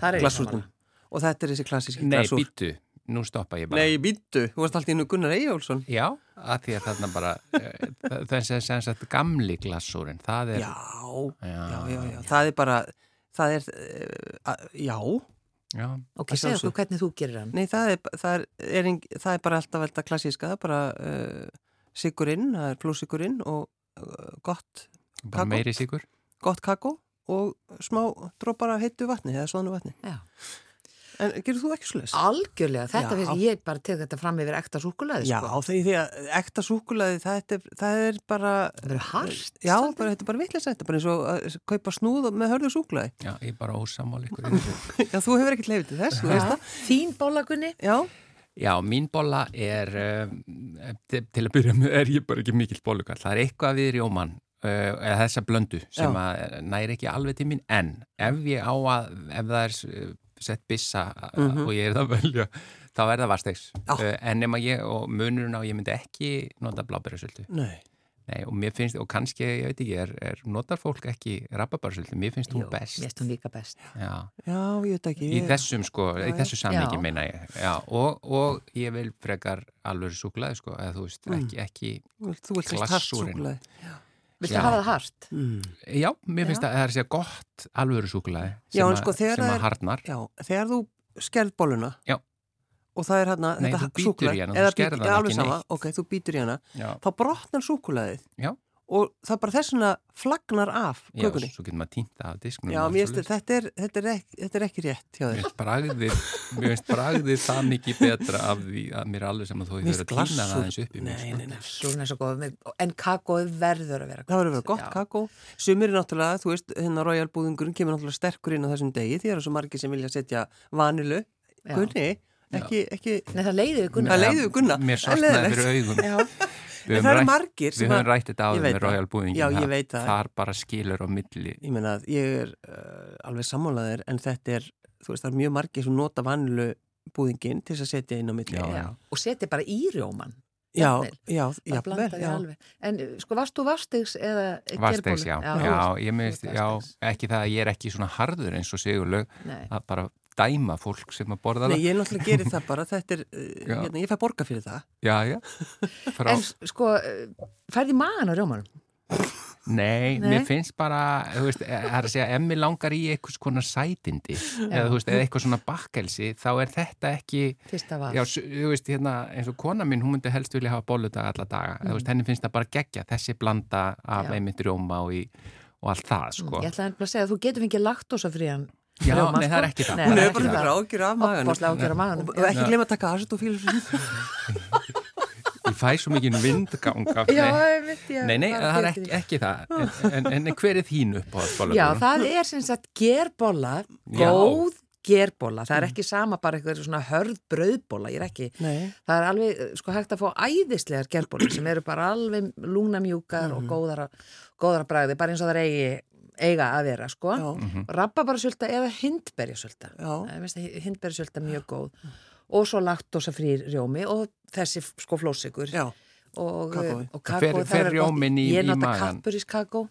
það er glassúrnum. Og þetta er þessi klassíski Nei, glassúr. býttu, nú stoppa ég bara. Nei, býttu, þú varst alltaf innu Gunnar Eyjólfsson. Já, að því að þarna bara, eh, þessi sem sagt gamli glassúrin, það er, Já, Já. já, já, já. Það er bara, það er, uh, já, já, Ok, segja okkur hvernig þú gerir hann. Nei, það er, það er, er, það er bara alltaf þetta klassíska, það er bara uh, sigurinn, það er flósigurinn og uh, gott, bara Kakó? meiri sigur. gott kakó og smá drópar af heitu vatni eða svonu vatni. Já. En gerur þú ekki sluðis? Algjörlega, þetta finnst ég bara tek þetta fram yfir ekta súkulaði, Já, sko. þegar því að ekta súkulaði, það, er- það er bara... Það verður hart. Já, bara, þetta er bara þetta er bara eins og að kaupa snúð með hörðu súkulaði. Já, ég er bara ósamál ykkur. í þessu. Já, þú hefur ekkert leifið til þess, þú veist það. Þín bólagunni? Já, Já, mín bolla er, til, til að byrja með er ég bara ekki mikill bollukall. Það er eitthvað við rjóman, uh, eða þessa blöndu sem næri ekki alveg til mín, en ef ég á að, ef það er sett bissa uh, og ég er það að velja, þá er það varstegs. Já. Uh, en nema ég, og munurinn á, ég myndi ekki nota blábærasöldu. nei. Nei, og mér finnst, og kannski, ég veit ekki, er, er notar fólk ekki rababærasöldu, mér finnst hún Jú, best. Finnst hún best. Já. Já, ég veit ekki. Í þessum sko, í Já, þessu sammingi Já. meina ég já, og, og ég vil frekar alveg súklaði sko, eða þú veist, ekki, ekki Þú vilt þess tart Glassúrinn. Viltu Já. hafa það hart? Mm. já, mér finnst Já. að það er að segja gott alvöru súklaði Já, sem, sko, að- sem að er- harnar Já, þegar þú skerð bóluna Já. og það er hérna þetta þú eða hana alveg sama, ok, þú býtur í hana já, þá brotnar súkulaðið Já. Og það bara þess vegna flagnar af já, kökunni. svo getur maður týnta af disknum Já, mér finnst þetta er, þetta, er ekki, þetta er ekki rétt hjá Mér þér. finnst bragðið, mér finnst bragðið það mikið betra af því að mér er alveg sem að þú hefur finnst að týna það aðeins upp í mér Nei, sko. nei, nei. Súrun er svo góð, en kakóið verður að vera Það verður að vera gott Já. kakó. Sumir er náttúrulega, þú veist, hérna Royal búðingurinn kemur náttúrulega sterkur inn á þessum degi því það eru svo margir sem vilja setja vanilu. Já. Ekki, ekki, Nei, það leiði við Gunnar. Það leiði við Gunna. Mér Það er sortnaði fyrir augum Já, Við En höfum það eru rætt- margir sem Við höfum að- rætt þetta áður veit með það. Royal Búðingin Já, ég veit það. Þar bara skilur á milli ég meina að ég er uh, alveg sammálaðir en þetta er, þú veist, það er mjög margir sem nota vanilu búðingin til þess að setja inn á milli. Já, Já. Og seti bara í rjóman. já, jafnvel. já, blanda því já. alveg. En uh, sko, varst þú vastegs eða Vastegs, já. Já, þú- ég ert já, ekki það að ég er ekki svona harður eins og Sigurlaug Nei. að bara dæma fólk sem að borða Nei, það. ég náttúrulega gerir það bara, þetta er, Já. hérna, ég fæ borga fyrir það. Já, já. Frá, En sko, uh, færði magan á rjómanum? nei, Nei. mér finnst bara, þú veist, eh, það er að segja, ef mér langar í einhvers konar sætindi eða, þú veist, eða eitthvað svona bakkelsi, þá er þetta ekki, já, þú veist, hérna, eins og kona mín, hún myndi helst vilja hafa bolludag alla daga, mm. þú veist, henni finnst það bara geggja, þessi blanda af Já. einmitt rjóma og, í, og allt það, sko. Ég ætlaði að segja að þú getur fengið laktósafrían Já, rjóma, nei, sko. það er ekki það. Nei, Hún er er bara það. ágjur af maganum. Opposlega ágjur af maganum. Og ekki glemma að taka acetofíl. Ég fæ svo mikið vindgang af, Já, ég veit ég. nei, nei, það er ekki, ekki það, en, en, en hver er þín upp á það Já, það er sem sagt gerbóla, Já. góð gerbóla. Það er ekki sama bara eitthvað svona hörð brauðbóla, ég er ekki. Nei. Það er alveg, sko, hægt að fá æðislegar gerbóla sem eru bara alveg lúnamjúkar Mhm. og góðara, góðara bragði, bara eins og það er eigi, eiga að vera, sko. Já, Mhm. Rababarasulta eða hindberjasölda. Ég hindberjasölda er mjög góð. Og svo laktósafrýr rjómi og þessi sko flósikur. Já, Og, kakó, það fer er rjóminn í- Ég í nota magann? kappuris kakó.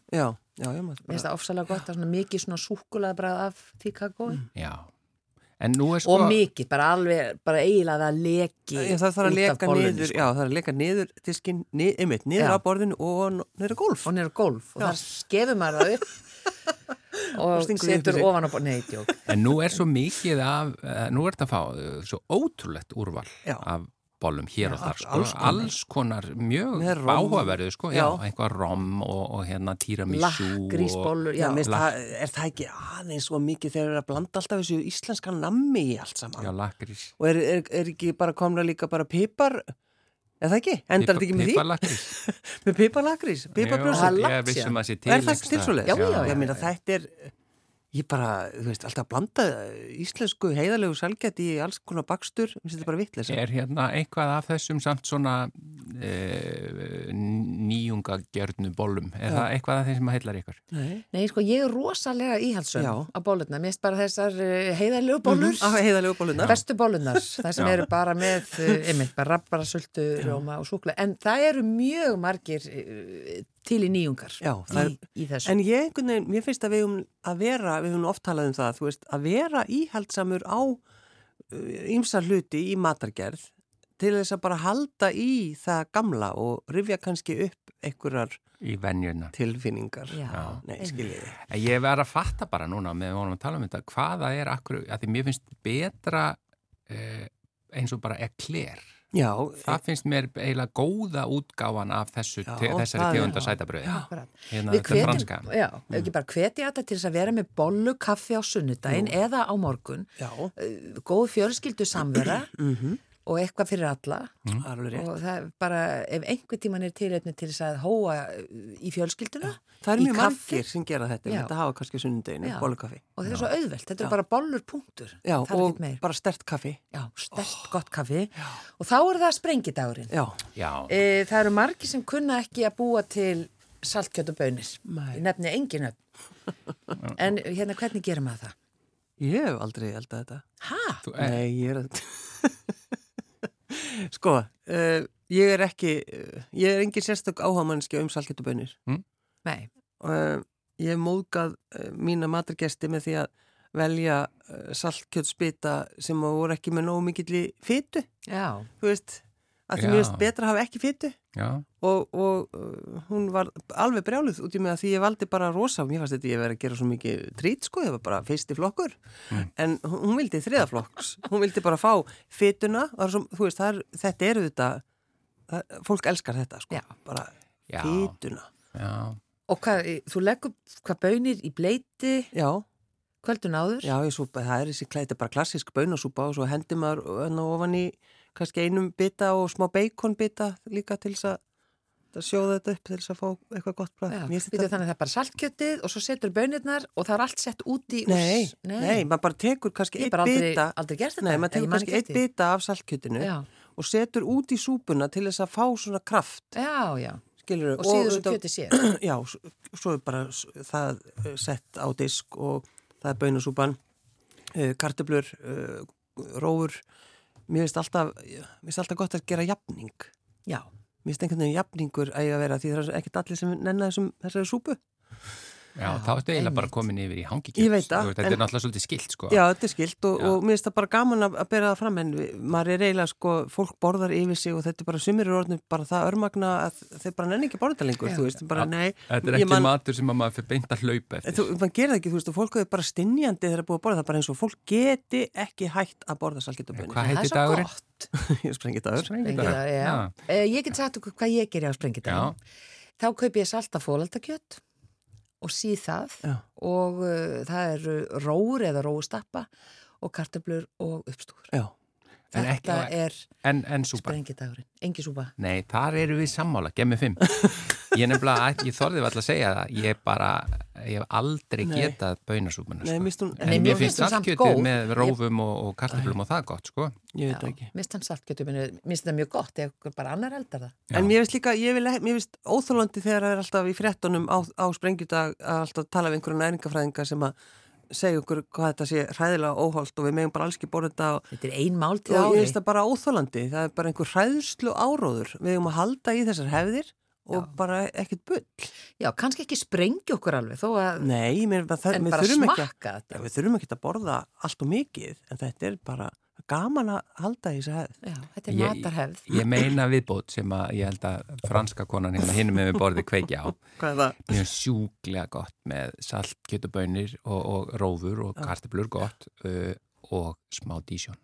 bara- finnst það ofsalega gott að mikið svona súkulega brað af því kakói. Já, en nú er sko... Og mikið, bara alveg, bara eiginlega að leki Já, það þarf að sko. já, það þarf að leka niður diskin, nið, einmitt, niður Já. á borðinu og á gólf. Og niður á gólf. Og þar skefur maður það upp og Og setur ofan á borð. Nei, djók. En nú er svo mikið af, eh, nú er þetta að fá eh, svo ótrúlegt úrval Já. af bollum hér Já, og þar, sko. alls alls konar. konar, mjög áhugaverðu, sko, einhvað rom og, og hérna tiramisu Lakkrísbollur, Já, já. minnst lak- það, er það ekki aðeins svo mikið þegar það er að blanda alltaf þessu íslenska nammi í allt saman? og já, lakrís. Og er, er, er ekki bara komna líka bara pipar, er það ekki? Endar þetta ekki með því? Piparlakrís. Með piparlakrís, Það piparbrjósa. er Ég vissum að sé til. Er það einhvers til staðar. svo leiðis? Já, já, já. Ég meina þetta er, ég bara, þú veist, alltaf að blanda íslensku heiðalegu salgæti í alls konar bakstur, mér finnst þetta bara vitleisa. Er hérna eitthvað af þessum samt svona e, nýjungagjörnu bollum? Er Já. það eitthvað af þeim sem heillar ykkur? Nei. Nei, sko, ég er rosalega íhaldsum Já. á bólurna. Mér finnst bara þessar uh, heiðarlegu bólur. Á heiðalegu bólunar. Bestu bólunar, það sem Já. eru bara með, uh, einmitt, bara rabbara, sultu, rjóma og súkla. En það eru mjög margir uh, til í nýjungar Já, það í, í þessu. en ég, einhvern veginn, mér finnst að við höfum að vera, við höfum oft talað um það, þú veist, að vera íhaldsamur á ýmsa hluti í matargerð til þess að bara halda í það gamla og rifja kannski upp einhverjar tilfinningar. Já, Nei, skiljiði. En Ég verð að fatta bara núna með vonum að tala um þetta, hvaða er akkur, að því mér finnst betra eh, eins og bara ekler. Já, Það finnst mér eiginlega góða útgáfan af þessu, Já, te, þessari tegunda sætabröði. Akkurat. Hérna þetta er franska. já, mm. ekki bara hvetja þetta til þess að vera með bollu, kaffi á sunnudaginn eða á morgun, já, uh, góð fjölskyldu samvera mhm, og eitthvað fyrir alla það alveg rétt. og það er bara, ef einhver tíman er tilefni til þess að hóa uh, í fjölskylduna Það er í mjög kaffi. margir sem gera þetta, Já. þetta hafa kannski sunnundeginu, bólukaffi. og þetta er svo auðvelt, þetta Já. er bara bollur punktur, Já, það er og bara stert kaffi. Já, stert gott kaffi og þá er það sprengidagurinn. Já, Já, E, það eru margir sem kunna ekki að búa til saltkjöt og bönir. Ég nefni engin en hérna, hvernig gerum maður það? ég hef aldrei eldað þetta. Ha? þú, eh, Nei, ég er að... sko, uh, ég er ekki, uh, ég er engin sérstök áhámannski um salkjötubönir. Nei. Uh, ég hef móðgað uh, mína maturgesti með því að velja uh, saltkjötspita sem voru ekki með nógu mikill í fytu, Já. þú veist, að því mér finnst betra að hafa ekki fytu. já, og, og uh, hún var alveg brjáluð út í mig að því ég valdi bara rosa mér fannst þetta ég verið að gera svo mikið trít sko, ég var bara fyrsti flokkur. En hún hún vildi þriðaflokks hún vildi bara fá fytuna svo, þú veist, það er, þetta eru þetta það, fólk elskar þetta sko Já. bara já, Og hvað, þú leggur hvað bönir í bleiti? Já, kvöldun áður? já, ég svo, það er þessi er bara klassisk bönasúpa og svo hendi maður hérna ofan í kannski einum bita og smá beikonbita líka til þess að að sjóða þetta upp til þess að fá eitthvað gott bræð þannig að það er bara saltkjötið og svo setur bönirnar og það er allt sett úti úr- Nei, nei, maður bara tekur kannski eitt bita aldrei gert þetta. Nei, maður tekur kannski eitt bita af saltkjötinu Já, og setur út í súpuna til þess að fá svona kraft. Já, já. skilur Og síður svo kjötið sér. Já, svo er bara það eh, sett á disk og það er bönusúpan uh, kartöblur uh, rófur mér finnst alltaf, alltaf gott að gera jafning. Já, Mér finnst einhvern veginn jafningur að vera því það er ekkert allir sem nenna þessum þessari súpu. Já, þá ertu eiginlega bara komin yfir í hangikjöld. Ég veit það, Þetta en- er náttúrulega svolítið skilt, sko. Já, þetta er skilt og, og mér finnst það bara gaman að, að bera það fram en maður er eiginlega sko, fólk borðar yfir sig og þetta er bara sumir eru orðinu bara það örmagna að þeir bara nenni ekki borða þetta lengur, þú veist, bara nei. Þetta er Ég ekki man- matur sem að maður fyrir beint að hlaupa eftir. Þú, maður gerir það ekki, þú veist, og fólk er bara stinjandi þegar það er búið að borða það, bara eins og fólk geti ekki hætt að borða salgetabunni. Hvað það er ég það. Eh, Ég get sagt okkur hvað ég ger á sprengidagur. Þá kaupi ég salta fólaldakjött og síð það Já. og uh, það eru róur eða róustappa og kartöflur og uppstúr. Já, En ekki- Þetta er En, en súpa? sprengidagurinn, engi súpa. Nei, þar eru við sammála, gemmi fimm. Ég nefnilega, ég þorðið alltaf að segja það, ég bara, ég hef aldrei Nei. getað bönasúpuna, nei, sko. mist hún, En Nei, mér mér finnst finnst góð. með rófum og, og kartöflum og það gott, sko. ég veit það ekki. Mist hann saltkjötu, mér finnst það mjög gott ef bara annar eldar það. Já. En mér finnst líka, ég vil, mér finnst óþólandi þegar það er alltaf í fréttunum á, á sprengjudag að alltaf tala við einhverju næringafræðinga sem að segja okkur hvað þetta sé hræðilega óholt og við megum bara alls ekki borða þetta og, Þetta er ein máltíð og ég ári. finnst það bara óþólandi. Það er bara einhver hræðslu áróður. Við eigum að halda í þessar hefðir og bara ekkert bull. Já, kannski ekki sprengja okkur alveg þó að, Nei, mér, það, en bara smakka Já, þetta. við þurfum ekki að borða allt og mikið, en þetta er bara gaman að halda í þess að hefð. Já, þetta er Ég- matarhefð. Ég meina viðbót sem að ég held að franska konan hérna hinum með borðið kveiki á. Hvað er það? Mjög sjúklega gott með salt, kjötabönir og, og rófur og kartöflur gott uh, og smá dísjón.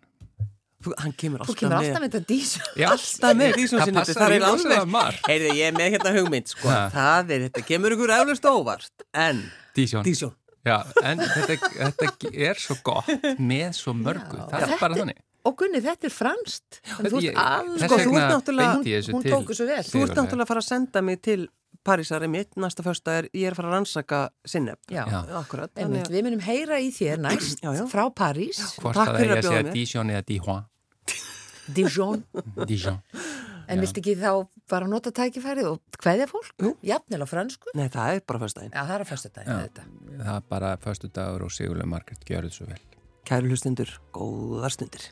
Þú, hann kemur Þú alltaf kemur alltaf með þetta dísu. Já, Alltaf með dísónsinni. Það passar í rosalega margt. Heyrðu, ég er með hérna hugmynd, sko. Ha. Það er, þetta kemur ykkur eflust óvart. En, dísjón. dísjón. Já, en þetta, þetta er svo gott með svo mörgu. Já. það er bara þannig. Og Gunni, þetta er. Þannig þú ert náttúrulega- hún til tók þessu vel. Þú ert náttúrulega að fara að senda mig til Parísari mitt, næsta första er, ég er að fara að rannsaka sinnef. Já, Já. Akkurat. einmitt, Þannig, við munum heyra í þér næst Já, já. frá París, Hvort Takk að fyrir það að er að bjóða segja dísjón eða. Dijon, Dísjón. En Já. viltu ekki þá bara nota tækifærið og hvaðja fólk? Jú. Jafnvel á fransku? nei, það er bara fyrstæðin. Já, það er á fyrstu daginn, Já. þetta. Það er bara förstu dagur og Sigurlega Margret gjör þetta svo vel. Kæru hlustundur, góðar stundir.